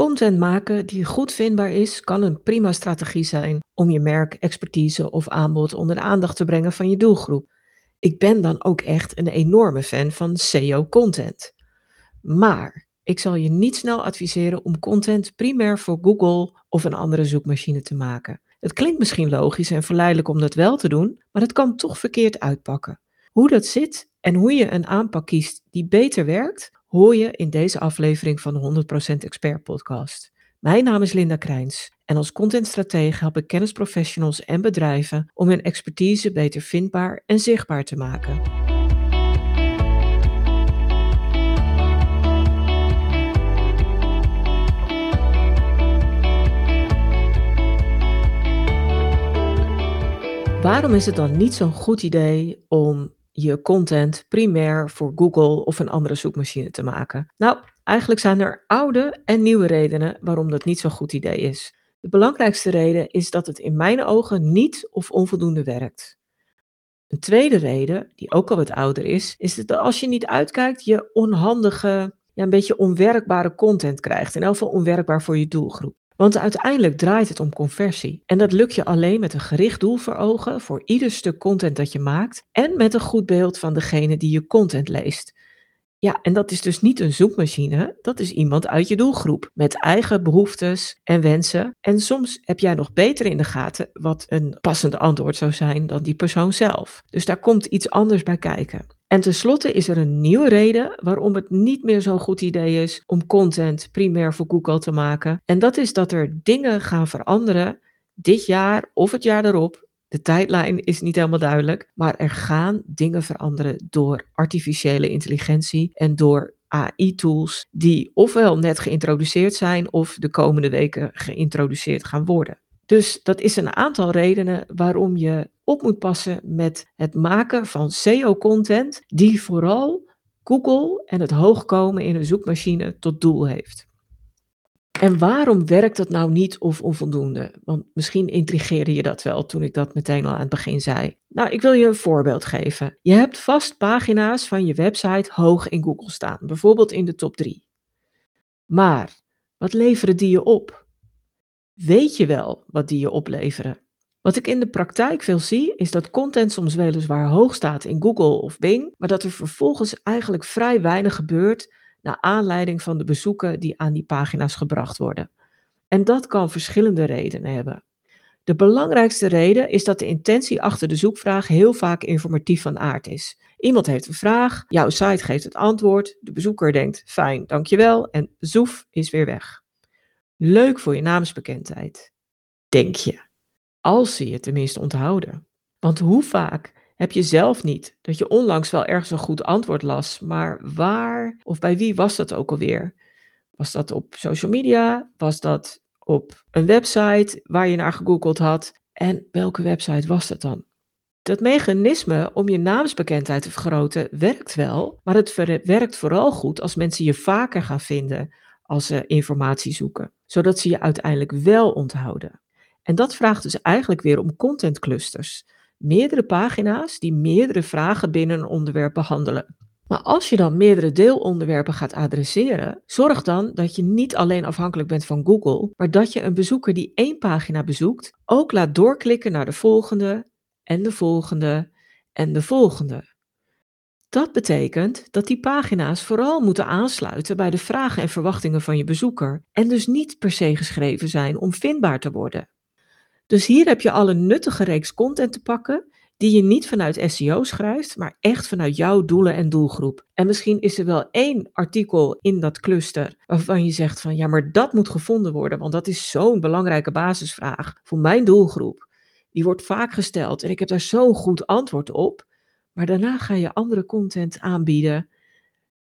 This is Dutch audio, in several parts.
Content maken die goed vindbaar is, kan een prima strategie zijn om je merk, expertise of aanbod onder de aandacht te brengen van je doelgroep. Ik ben dan ook echt een enorme fan van SEO-content. Maar ik zal je niet snel adviseren om content primair voor Google of een andere zoekmachine te maken. Het klinkt misschien logisch en verleidelijk om dat wel te doen, maar het kan toch verkeerd uitpakken. Hoe dat zit en hoe je een aanpak kiest die beter werkt, hoor je in deze aflevering van de 100% Expert Podcast. Mijn naam is Linda Krijns en als contentstratege help ik kennisprofessionals en bedrijven om hun expertise beter vindbaar en zichtbaar te maken. Waarom is het dan niet zo'n goed idee om je content primair voor Google of een andere zoekmachine te maken? Nou, eigenlijk zijn er oude en nieuwe redenen waarom dat niet zo'n goed idee is. De belangrijkste reden is dat het in mijn ogen niet of onvoldoende werkt. Een tweede reden, die ook al wat ouder is, is dat als je niet uitkijkt, je onhandige, ja, een beetje onwerkbare content krijgt. In elk geval onwerkbaar voor je doelgroep. Want uiteindelijk draait het om conversie. En dat lukt je alleen met een gericht doel voor ogen voor ieder stuk content dat je maakt en met een goed beeld van degene die je content leest. Ja, en dat is dus niet een zoekmachine, dat is iemand uit je doelgroep met eigen behoeftes en wensen. En soms heb jij nog beter in de gaten wat een passend antwoord zou zijn dan die persoon zelf. Dus daar komt iets anders bij kijken. En tenslotte is er een nieuwe reden waarom het niet meer zo'n goed idee is om content primair voor Google te maken. En dat is dat er dingen gaan veranderen dit jaar of het jaar erop. De tijdlijn is niet helemaal duidelijk, maar er gaan dingen veranderen door artificiële intelligentie en door AI-tools die ofwel net geïntroduceerd zijn of de komende weken geïntroduceerd gaan worden. Dus dat is een aantal redenen waarom je op moet passen met het maken van SEO-content die vooral Google en het hoogkomen in een zoekmachine tot doel heeft. En waarom werkt dat nou niet of onvoldoende? Want misschien intrigeerde je dat wel toen ik dat meteen al aan het begin zei. Nou, ik wil je een voorbeeld geven. Je hebt vast pagina's van je website hoog in Google staan, bijvoorbeeld in de top 3. Maar wat leveren die je op? Weet je wel wat die je opleveren? Wat ik in de praktijk veel zie, is dat content soms weliswaar hoog staat in Google of Bing, maar dat er vervolgens eigenlijk vrij weinig gebeurt naar aanleiding van de bezoeken die aan die pagina's gebracht worden. En dat kan verschillende redenen hebben. De belangrijkste reden is dat de intentie achter de zoekvraag heel vaak informatief van aard is. Iemand heeft een vraag, jouw site geeft het antwoord, de bezoeker denkt fijn, dankjewel en zoef is weer weg. Leuk voor je naamsbekendheid, denk je. Als ze je tenminste onthouden. Want hoe vaak heb je zelf niet dat je onlangs wel ergens een goed antwoord las, maar waar of bij wie was dat ook alweer? Was dat op social media? Was dat op een website waar je naar gegoogeld had? En welke website was dat dan? Dat mechanisme om je naamsbekendheid te vergroten werkt wel, maar het werkt vooral goed als mensen je vaker gaan vinden als ze informatie zoeken, zodat ze je uiteindelijk wel onthouden. En dat vraagt dus eigenlijk weer om contentclusters meerdere pagina's die meerdere vragen binnen een onderwerp behandelen. Maar als je dan meerdere deelonderwerpen gaat adresseren, zorg dan dat je niet alleen afhankelijk bent van Google, maar dat je een bezoeker die één pagina bezoekt ook laat doorklikken naar de volgende en de volgende en de volgende. Dat betekent dat die pagina's vooral moeten aansluiten bij de vragen en verwachtingen van je bezoeker en dus niet per se geschreven zijn om vindbaar te worden. Dus hier heb je al een nuttige reeks content te pakken die je niet vanuit SEO schrijft, maar echt vanuit jouw doelen en doelgroep. En misschien is er wel één artikel in dat cluster waarvan je zegt van ja, maar dat moet gevonden worden, want dat is zo'n belangrijke basisvraag voor mijn doelgroep. Die wordt vaak gesteld en ik heb daar zo'n goed antwoord op. Maar daarna ga je andere content aanbieden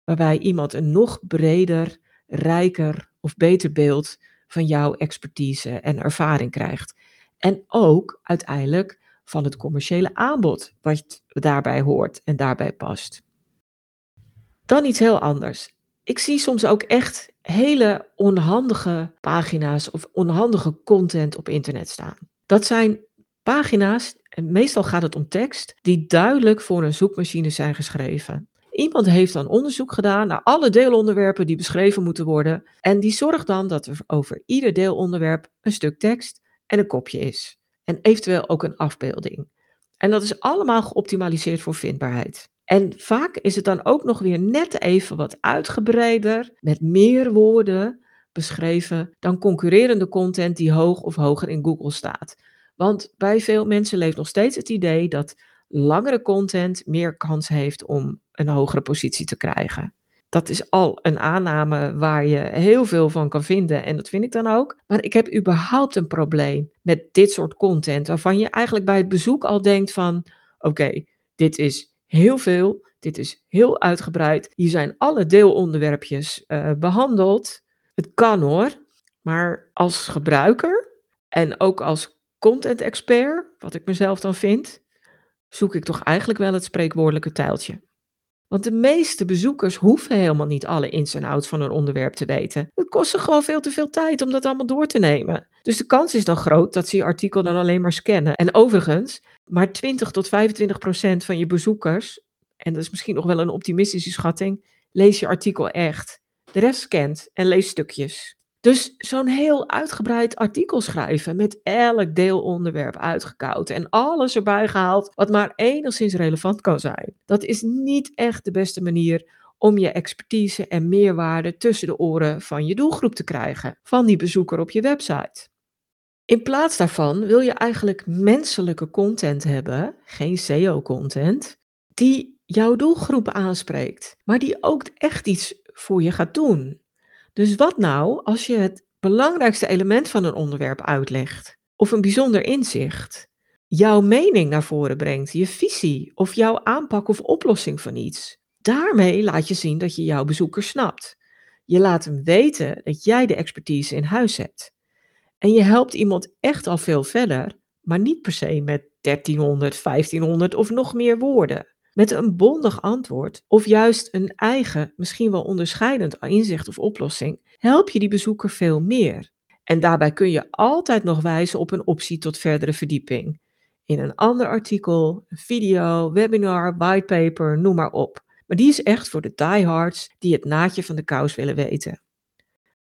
waarbij iemand een nog breder, rijker of beter beeld van jouw expertise en ervaring krijgt. En ook uiteindelijk van het commerciële aanbod wat daarbij hoort en daarbij past. Dan iets heel anders. Ik zie soms ook echt hele onhandige pagina's of onhandige content op internet staan. Dat zijn pagina's, en meestal gaat het om tekst, die duidelijk voor een zoekmachine zijn geschreven. iemand heeft dan onderzoek gedaan naar alle deelonderwerpen die beschreven moeten worden. En die zorgt dan dat er over ieder deelonderwerp een stuk tekst en een kopje is. En eventueel ook een afbeelding. En dat is allemaal geoptimaliseerd voor vindbaarheid. En vaak is het dan ook nog weer net even wat uitgebreider, met meer woorden beschreven dan concurrerende content die hoog of hoger in Google staat. Want bij veel mensen leeft nog steeds het idee dat langere content meer kans heeft om een hogere positie te krijgen. Dat is al een aanname waar je heel veel van kan vinden en dat vind ik dan ook. Maar ik heb überhaupt een probleem met dit soort content waarvan je eigenlijk bij het bezoek al denkt van oké, dit is heel veel, dit is heel uitgebreid, hier zijn alle deelonderwerpjes uh, behandeld. Het kan hoor, maar als gebruiker en ook als content expert, wat ik mezelf dan vind, zoek ik toch eigenlijk wel het spreekwoordelijke tijltje. Want de meeste bezoekers hoeven helemaal niet alle ins en outs van een onderwerp te weten. Het kost ze gewoon veel te veel tijd om dat allemaal door te nemen. Dus de kans is dan groot dat ze je artikel dan alleen maar scannen. En overigens, maar 20 tot 25 procent van je bezoekers, en dat is misschien nog wel een optimistische schatting, lees je artikel echt. De rest scant en leest stukjes. Dus zo'n heel uitgebreid artikel schrijven met elk deelonderwerp uitgekoud en alles erbij gehaald wat maar enigszins relevant kan zijn. Dat is niet echt de beste manier om je expertise en meerwaarde tussen de oren van je doelgroep te krijgen, van die bezoeker op je website. In plaats daarvan wil je eigenlijk menselijke content hebben, geen SEO-content, die jouw doelgroep aanspreekt, maar die ook echt iets voor je gaat doen. Dus wat nou als je het belangrijkste element van een onderwerp uitlegt? Of een bijzonder inzicht? Jouw mening naar voren brengt, je visie of jouw aanpak of oplossing van iets. Daarmee laat je zien dat je jouw bezoeker snapt. Je laat hem weten dat jij de expertise in huis hebt. En je helpt iemand echt al veel verder, maar niet per se met 1300, 1500 of nog meer woorden. Met een bondig antwoord of juist een eigen, misschien wel onderscheidend inzicht of oplossing, help je die bezoeker veel meer. En daarbij kun je altijd nog wijzen op een optie tot verdere verdieping. In een ander artikel, video, webinar, whitepaper, noem maar op. Maar die is echt voor de diehards die het naadje van de kous willen weten.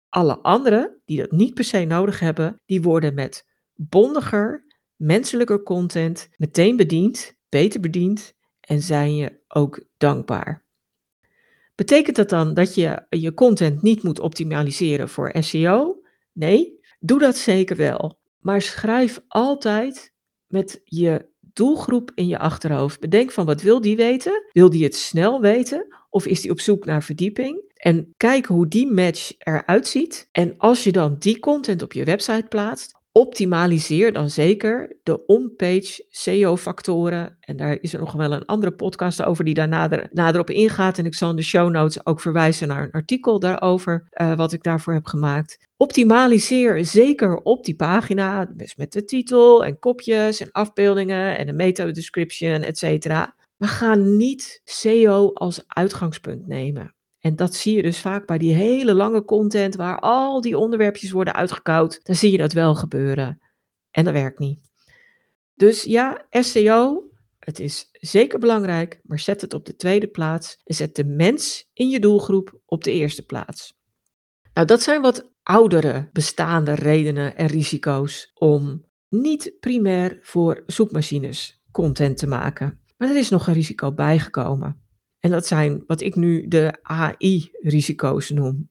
Alle anderen die dat niet per se nodig hebben, die worden met bondiger, menselijker content meteen bediend, beter bediend en zijn je ook dankbaar. Betekent dat dan dat je je content niet moet optimaliseren voor SEO? Nee, doe dat zeker wel. Maar schrijf altijd met je doelgroep in je achterhoofd. Bedenk van wat wil die weten? Wil die het snel weten? Of is die op zoek naar verdieping? En kijk hoe die match eruit ziet. En als je dan die content op je website plaatst, optimaliseer dan zeker de on-page SEO-factoren. En daar is er nog wel een andere podcast over die daar nader, nader op ingaat. En ik zal in de show notes ook verwijzen naar een artikel daarover, uh, wat ik daarvoor heb gemaakt. Optimaliseer zeker op die pagina, dus met de titel en kopjes en afbeeldingen en een meta-description, et cetera. Maar ga niet SEO als uitgangspunt nemen. En dat zie je dus vaak bij die hele lange content waar al die onderwerpjes worden uitgekoud. Dan zie je dat wel gebeuren. En dat werkt niet. Dus ja, SEO, het is zeker belangrijk, maar zet het op de tweede plaats en zet de mens in je doelgroep op de eerste plaats. Nou, dat zijn wat oudere bestaande redenen en risico's om niet primair voor zoekmachines content te maken. Maar er is nog een risico bijgekomen. En dat zijn wat ik nu de AI-risico's noem.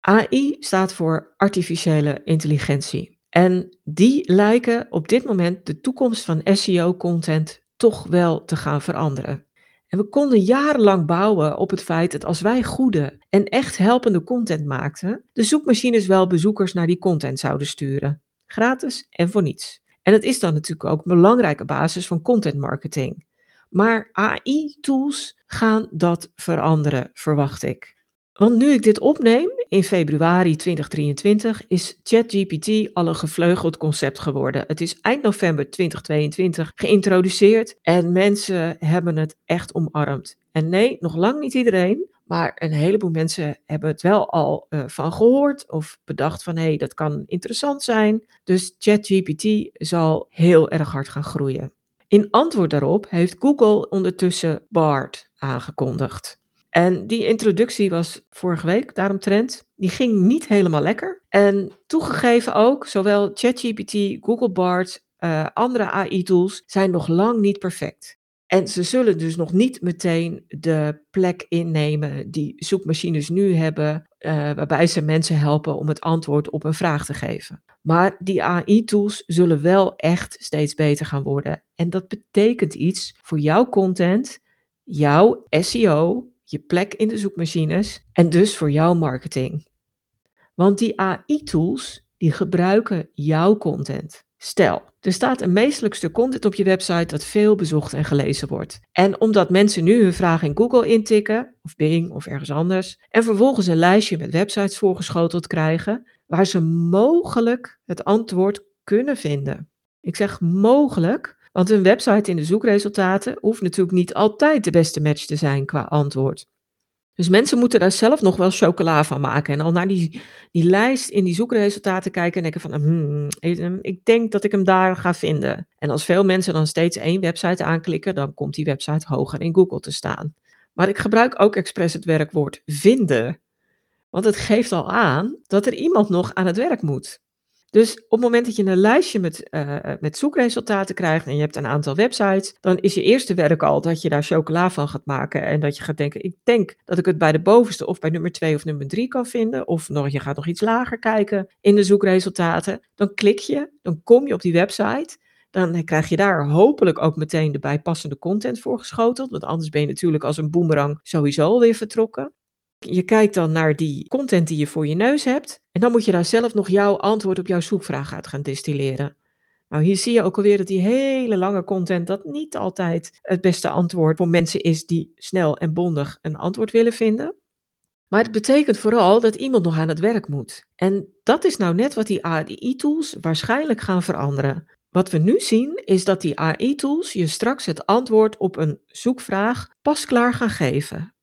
AI staat voor artificiële intelligentie. En die lijken op dit moment de toekomst van SEO-content toch wel te gaan veranderen. En we konden jarenlang bouwen op het feit dat als wij goede en echt helpende content maakten, de zoekmachines wel bezoekers naar die content zouden sturen. Gratis en voor niets. En dat is dan natuurlijk ook een belangrijke basis van content marketing. Maar AI-tools gaan dat veranderen, verwacht ik. Want nu ik dit opneem, in februari 2023, is ChatGPT al een gevleugeld concept geworden. Het is eind november 2022 geïntroduceerd en mensen hebben het echt omarmd. En nee, nog lang niet iedereen, maar een heleboel mensen hebben het wel al uh, van gehoord of bedacht van hé, hey, dat kan interessant zijn. Dus ChatGPT zal heel erg hard gaan groeien. In antwoord daarop heeft Google ondertussen BARD aangekondigd. En die introductie was vorige week daaromtrent. Die ging niet helemaal lekker. En toegegeven ook, zowel ChatGPT, Google Bard, uh, andere AI-tools zijn nog lang niet perfect. En ze zullen dus nog niet meteen de plek innemen die zoekmachines nu hebben, uh, waarbij ze mensen helpen om het antwoord op een vraag te geven. Maar die AI-tools zullen wel echt steeds beter gaan worden. En dat betekent iets voor jouw content, jouw SEO, je plek in de zoekmachines en dus voor jouw marketing. Want die AI-tools, die gebruiken jouw content. Stel, er staat een meestelijk stuk content op je website dat veel bezocht en gelezen wordt. En omdat mensen nu hun vraag in Google intikken, of Bing of ergens anders, en vervolgens een lijstje met websites voorgeschoteld krijgen, waar ze mogelijk het antwoord kunnen vinden. Ik zeg mogelijk, want een website in de zoekresultaten hoeft natuurlijk niet altijd de beste match te zijn qua antwoord. Dus mensen moeten daar zelf nog wel chocola van maken. En al naar die, die lijst in die zoekresultaten kijken en denken van, hmm, ik denk dat ik hem daar ga vinden. En als veel mensen dan steeds één website aanklikken, dan komt die website hoger in Google te staan. Maar ik gebruik ook expres het werkwoord vinden. Want het geeft al aan dat er iemand nog aan het werk moet. Dus op het moment dat je een lijstje met, uh, met zoekresultaten krijgt en je hebt een aantal websites, dan is je eerste werk al dat je daar chocola van gaat maken en dat je gaat denken, ik denk dat ik het bij de bovenste of bij nummer 2 of nummer 3 kan vinden, of nog, je gaat nog iets lager kijken in de zoekresultaten. Dan klik je, dan kom je op die website, dan krijg je daar hopelijk ook meteen de bijpassende content voor geschoteld, want anders ben je natuurlijk als een boemerang sowieso alweer vertrokken. Je kijkt dan naar die content die je voor je neus hebt. En dan moet je daar zelf nog jouw antwoord op jouw zoekvraag uit gaan distilleren. Nou, hier zie je ook alweer dat die hele lange content dat niet altijd het beste antwoord voor mensen is die snel en bondig een antwoord willen vinden. Maar het betekent vooral dat iemand nog aan het werk moet. En dat is nou net wat die AI-tools waarschijnlijk gaan veranderen. Wat we nu zien is dat die AI-tools je straks het antwoord op een zoekvraag pasklaar gaan geven.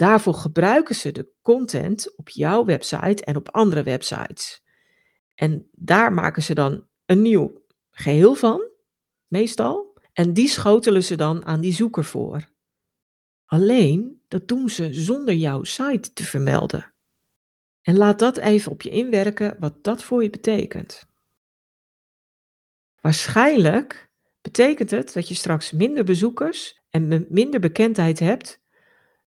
Daarvoor gebruiken ze de content op jouw website en op andere websites. En daar maken ze dan een nieuw geheel van, meestal. En die schotelen ze dan aan die zoeker voor. Alleen, dat doen ze zonder jouw site te vermelden. En laat dat even op je inwerken wat dat voor je betekent. Waarschijnlijk betekent het dat je straks minder bezoekers en minder bekendheid hebt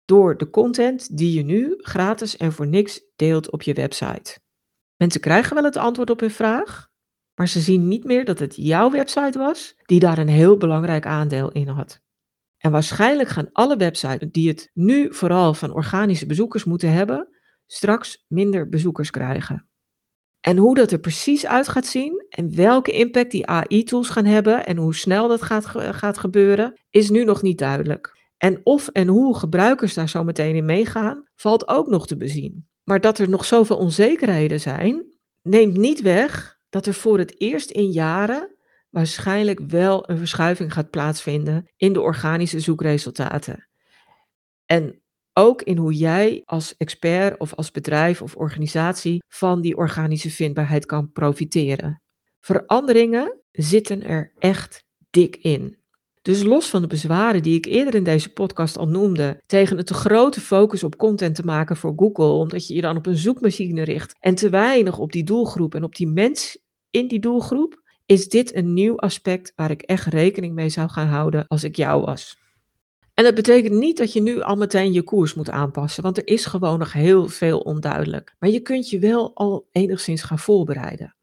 door de content die je nu gratis en voor niks deelt op je website. Mensen krijgen wel het antwoord op hun vraag, maar ze zien niet meer dat het jouw website was die daar een heel belangrijk aandeel in had. En waarschijnlijk gaan alle websites die het nu vooral van organische bezoekers moeten hebben, straks minder bezoekers krijgen. En hoe dat er precies uit gaat zien en welke impact die AI-tools gaan hebben en hoe snel dat gaat, gaat gebeuren, is nu nog niet duidelijk. En of en hoe gebruikers daar zo meteen in meegaan, valt ook nog te bezien. Maar dat er nog zoveel onzekerheden zijn, neemt niet weg dat er voor het eerst in jaren waarschijnlijk wel een verschuiving gaat plaatsvinden in de organische zoekresultaten. En ook in hoe jij als expert of als bedrijf of organisatie van die organische vindbaarheid kan profiteren. Veranderingen zitten er echt dik in. Dus los van de bezwaren die ik eerder in deze podcast al noemde, tegen het te grote focus op content te maken voor Google, omdat je je dan op een zoekmachine richt en te weinig op die doelgroep en op die mens in die doelgroep, is dit een nieuw aspect waar ik echt rekening mee zou gaan houden als ik jou was. En dat betekent niet dat je nu al meteen je koers moet aanpassen, want er is gewoon nog heel veel onduidelijk. Maar je kunt je wel al enigszins gaan voorbereiden.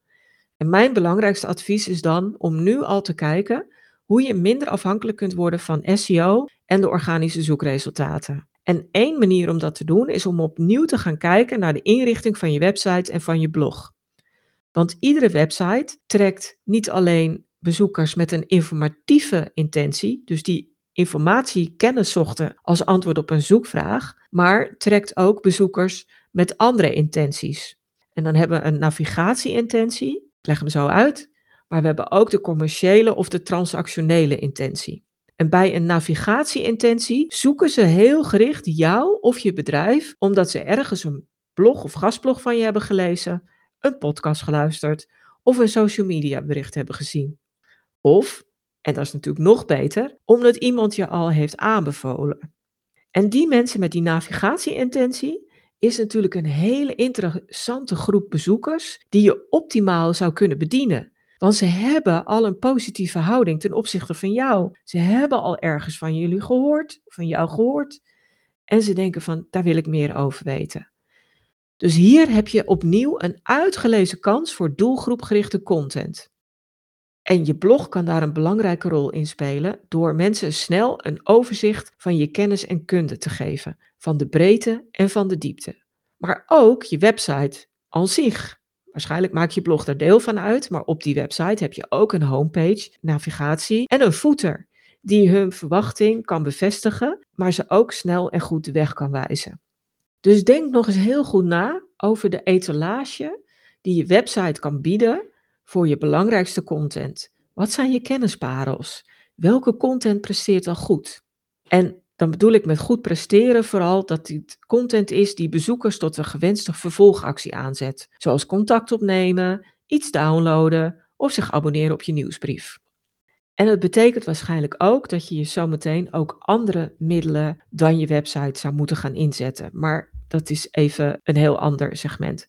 En mijn belangrijkste advies is dan om nu al te kijken hoe je minder afhankelijk kunt worden van SEO en de organische zoekresultaten. En één manier om dat te doen is om opnieuw te gaan kijken naar de inrichting van je website en van je blog. Want iedere website trekt niet alleen bezoekers met een informatieve intentie, dus die informatie kennis zochten als antwoord op een zoekvraag, maar trekt ook bezoekers met andere intenties. En dan hebben we een navigatie-intentie, ik leg hem zo uit, maar we hebben ook de commerciële of de transactionele intentie. En bij een navigatie-intentie zoeken ze heel gericht jou of je bedrijf, omdat ze ergens een blog of gastblog van je hebben gelezen, een podcast geluisterd of een social media bericht hebben gezien. Of, en dat is natuurlijk nog beter, omdat iemand je al heeft aanbevolen. En die mensen met die navigatieintentie is natuurlijk een hele interessante groep bezoekers die je optimaal zou kunnen bedienen. Want ze hebben al een positieve houding ten opzichte van jou. Ze hebben al ergens van jullie gehoord, van jou gehoord. En ze denken van, daar wil ik meer over weten. Dus hier heb je opnieuw een uitgelezen kans voor doelgroepgerichte content. En je blog kan daar een belangrijke rol in spelen door mensen snel een overzicht van je kennis en kunde te geven, van de breedte en van de diepte. Maar ook je website aan zich. Waarschijnlijk maak je blog er deel van uit, maar op die website heb je ook een homepage, navigatie en een footer die hun verwachting kan bevestigen, maar ze ook snel en goed de weg kan wijzen. Dus denk nog eens heel goed na over de etalage die je website kan bieden voor je belangrijkste content. Wat zijn je kennisparels? Welke content presteert al goed? En dan bedoel ik met goed presteren vooral dat het content is die bezoekers tot een gewenste vervolgactie aanzet, zoals contact opnemen, iets downloaden of zich abonneren op je nieuwsbrief. En het betekent waarschijnlijk ook dat je je zometeen ook andere middelen dan je website zou moeten gaan inzetten. Maar dat is even een heel ander segment.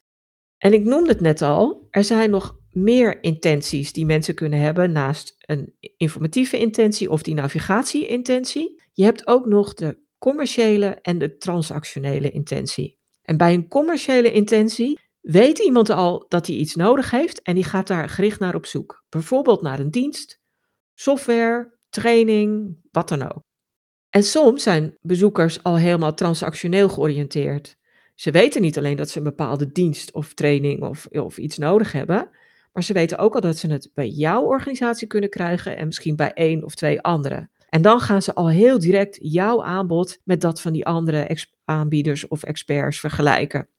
En ik noemde het net al, er zijn nog meer intenties die mensen kunnen hebben naast een informatieve intentie of die navigatie-intentie. Je hebt ook nog de commerciële en de transactionele intentie. En bij een commerciële intentie weet iemand al dat hij iets nodig heeft en die gaat daar gericht naar op zoek. Bijvoorbeeld naar een dienst, software, training, wat dan ook. En soms zijn bezoekers al helemaal transactioneel georiënteerd. Ze weten niet alleen dat ze een bepaalde dienst of training of, of iets nodig hebben, maar ze weten ook al dat ze het bij jouw organisatie kunnen krijgen en misschien bij één of twee anderen. En dan gaan ze al heel direct jouw aanbod met dat van die andere aanbieders of experts vergelijken.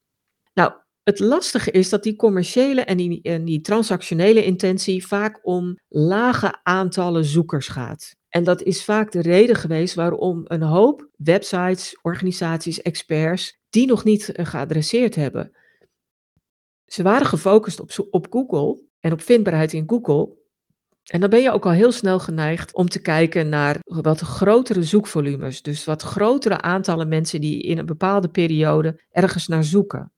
Nou, het lastige is dat die commerciële en die, transactionele intentie vaak om lage aantallen zoekers gaat. En dat is vaak de reden geweest waarom een hoop websites, organisaties, experts die nog niet eh, geadresseerd hebben. Ze waren gefocust op, op Google en op vindbaarheid in Google. En dan ben je ook al heel snel geneigd om te kijken naar wat grotere zoekvolumes. Dus wat grotere aantallen mensen die in een bepaalde periode ergens naar zoeken.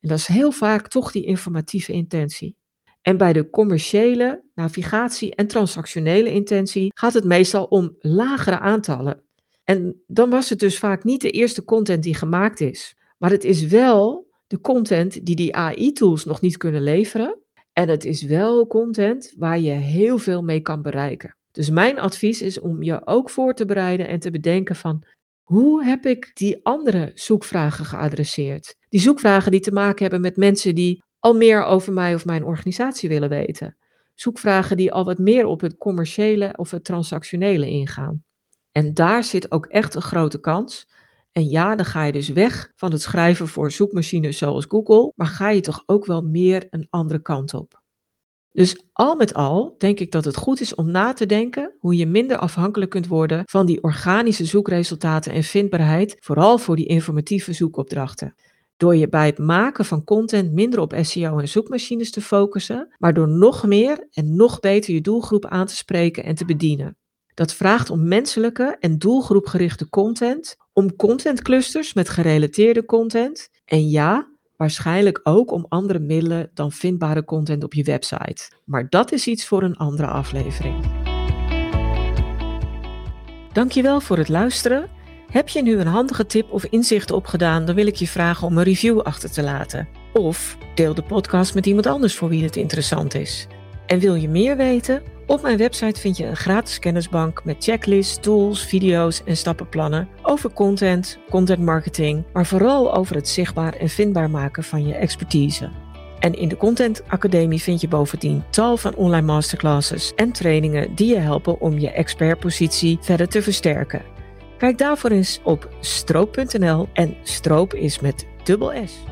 En dat is heel vaak toch die informatieve intentie. En bij de commerciële, navigatie en transactionele intentie gaat het meestal om lagere aantallen. En dan was het dus vaak niet de eerste content die gemaakt is. Maar het is wel de content die die AI-tools nog niet kunnen leveren. En het is wel content waar je heel veel mee kan bereiken. Dus mijn advies is om je ook voor te bereiden en te bedenken van hoe heb ik die andere zoekvragen geadresseerd? Die zoekvragen die te maken hebben met mensen die al meer over mij of mijn organisatie willen weten. Zoekvragen die al wat meer op het commerciële of het transactionele ingaan. En daar zit ook echt een grote kans. En ja, dan ga je dus weg van het schrijven voor zoekmachines zoals Google, maar ga je toch ook wel meer een andere kant op. Dus al met al denk ik dat het goed is om na te denken hoe je minder afhankelijk kunt worden van die organische zoekresultaten en vindbaarheid, vooral voor die informatieve zoekopdrachten. Door je bij het maken van content minder op SEO en zoekmachines te focussen, maar door nog meer en nog beter je doelgroep aan te spreken en te bedienen. Dat vraagt om menselijke en doelgroepgerichte content, om contentclusters met gerelateerde content en ja, waarschijnlijk ook om andere middelen dan vindbare content op je website. Maar dat is iets voor een andere aflevering. Dankjewel voor het luisteren. Heb je nu een handige tip of inzicht opgedaan, dan wil ik je vragen om een review achter te laten. Of deel de podcast met iemand anders voor wie het interessant is. En wil je meer weten? Op mijn website vind je een gratis kennisbank met checklists, tools, video's en stappenplannen over content, content marketing, maar vooral over het zichtbaar en vindbaar maken van je expertise. En in de Content Academie vind je bovendien tal van online masterclasses en trainingen die je helpen om je expertpositie verder te versterken. Kijk daarvoor eens op stroop.nl en stroop is met dubbel S.